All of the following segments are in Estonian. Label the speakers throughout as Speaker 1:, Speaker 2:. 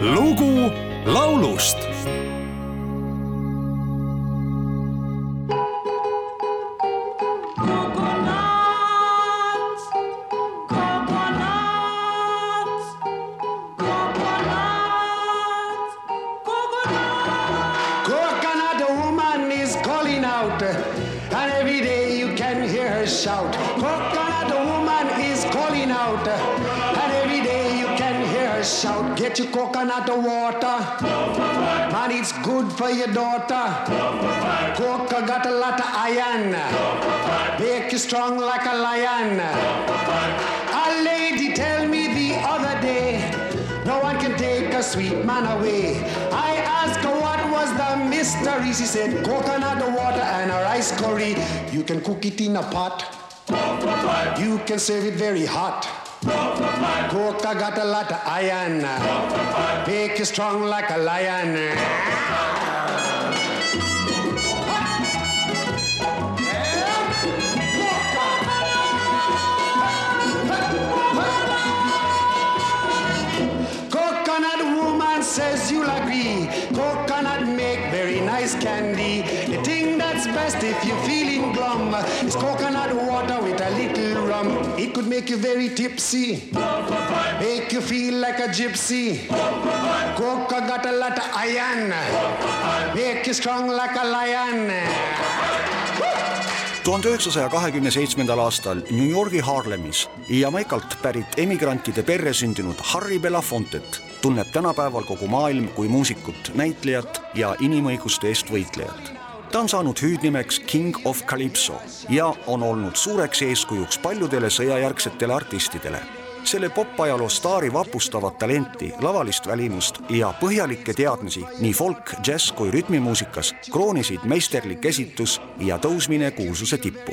Speaker 1: lugu laulust
Speaker 2: Coconut, coconut, coconut, coconut.
Speaker 3: Coconut woman is calling out, and every day you can hear her shout. Coconut woman is calling out, Get your coconut water, man, it's good for your daughter. Coca got a lot of iron, make you strong like a lion. A lady tell me the other day, no one can take a sweet man away. I asked her what was the mystery. She said coconut water and a rice curry. You can cook it in a pot. You can serve it very hot. Coca got a lot of iron. You strong like a lion. Nice candy. The thing that's best if you're feeling glum is coconut water with a little rum. It could make you very tipsy, make you feel like a gypsy. Coca got a lot of iron, make you strong like a lion.
Speaker 4: tuhande üheksasaja kahekümne seitsmendal aastal New Yorgi Harlemis Jamaikalt pärit emigrantide perre sündinud Harry Belafontet tunneb tänapäeval kogu maailm kui muusikut, näitlejat ja inimõiguste eest võitlejat. ta on saanud hüüdnimeks King of Calypso ja on olnud suureks eeskujuks paljudele sõjajärgsetele artistidele selle popajaloo staari vapustavat talenti, lavalist välimust ja põhjalikke teadmisi nii folk, džäss kui rütmimuusikas kroonisid meisterlik esitus ja tõusmine kuulsuse tippu.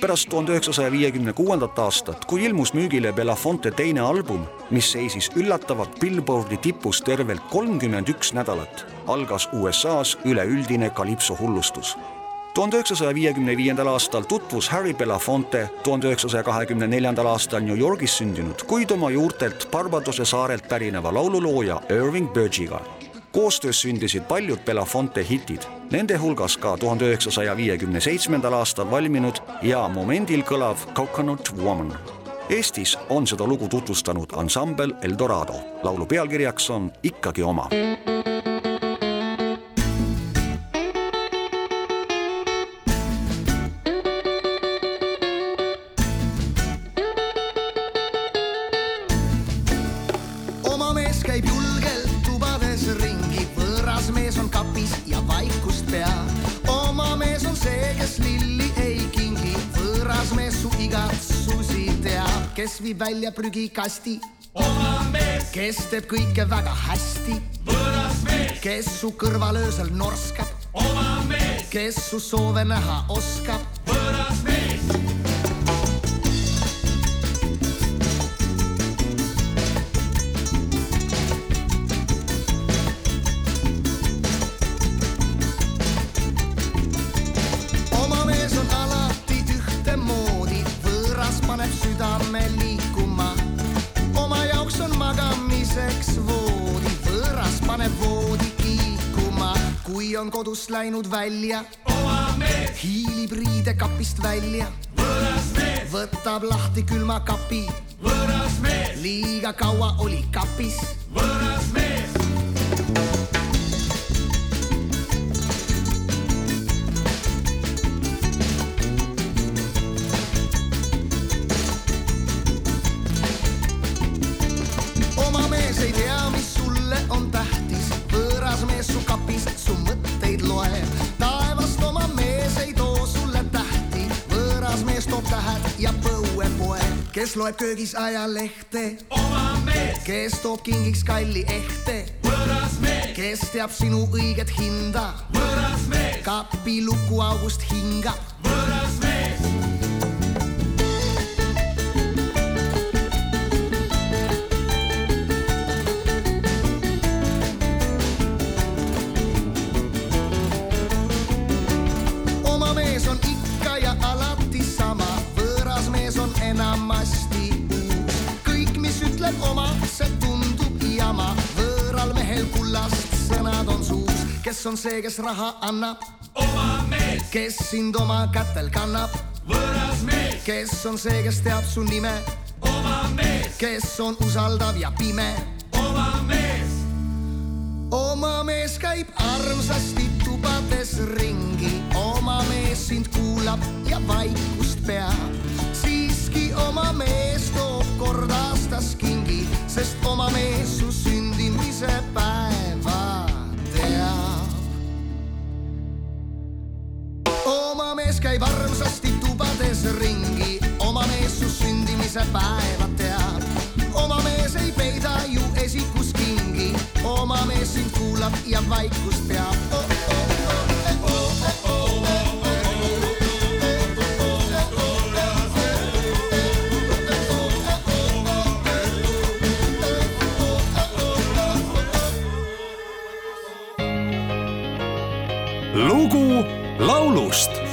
Speaker 4: Pärast tuhande üheksasaja viiekümne kuuendat aastat, kui ilmus müügile Belafonte teine album, mis seisis üllatavalt Billboardi tipus tervelt kolmkümmend üks nädalat, algas USA-s üleüldine kalipso hullustus tuhande üheksasaja viiekümne viiendal aastal tutvus Harry Belafonte tuhande üheksasaja kahekümne neljandal aastal New Yorgis sündinud, kuid oma juurtelt Barbadose saarelt pärineva laululooja Irving Burgiga. Koostöös sündisid paljud Belafonte hitid, nende hulgas ka tuhande üheksasaja viiekümne seitsmendal aastal valminud ja momendil kõlav Coconut Woman. Eestis on seda lugu tutvustanud ansambel Eldorado. laulu pealkirjaks on ikkagi oma
Speaker 5: kes viib välja prügikasti. oma mees, kes teeb kõike väga hästi. võõras mees, kes su kõrval öösel norskab. oma mees, kes su soove näha oskab. võõras mees võõras paneb südame liikuma. oma jaoks on magamiseks voodi, võõras paneb voodi kiikuma. kui on kodust läinud välja, hiilib riidekapist välja. võtab lahti külmakapi. liiga kaua oli kapis. võõras mees kes loeb köögis ajalehte. oma mees, kes toob kingiks kalli ehte. võõras mees, kes teab sinu õiget hinda. võõras mees, kapi lukuaugust hingab. võõras mees mehel kullast sõnad on suus, kes on see, kes raha annab? oma mees, kes sind oma kätel kannab? võõras mees, kes on see, kes teab su nime? oma mees, kes on usaldav ja pime? oma mees, oma mees käib armsasti tubades ringi, oma mees sind kuulab ja vaikust peab. Oma mees käib armsasti tubades ringi, oma mees su sündimise päeva teab. oma mees ei peida ju esikus kingi, oma mees sind kuulab ja vaikust peab oh,. Oh, oh, oh, oh,
Speaker 1: lugu laulust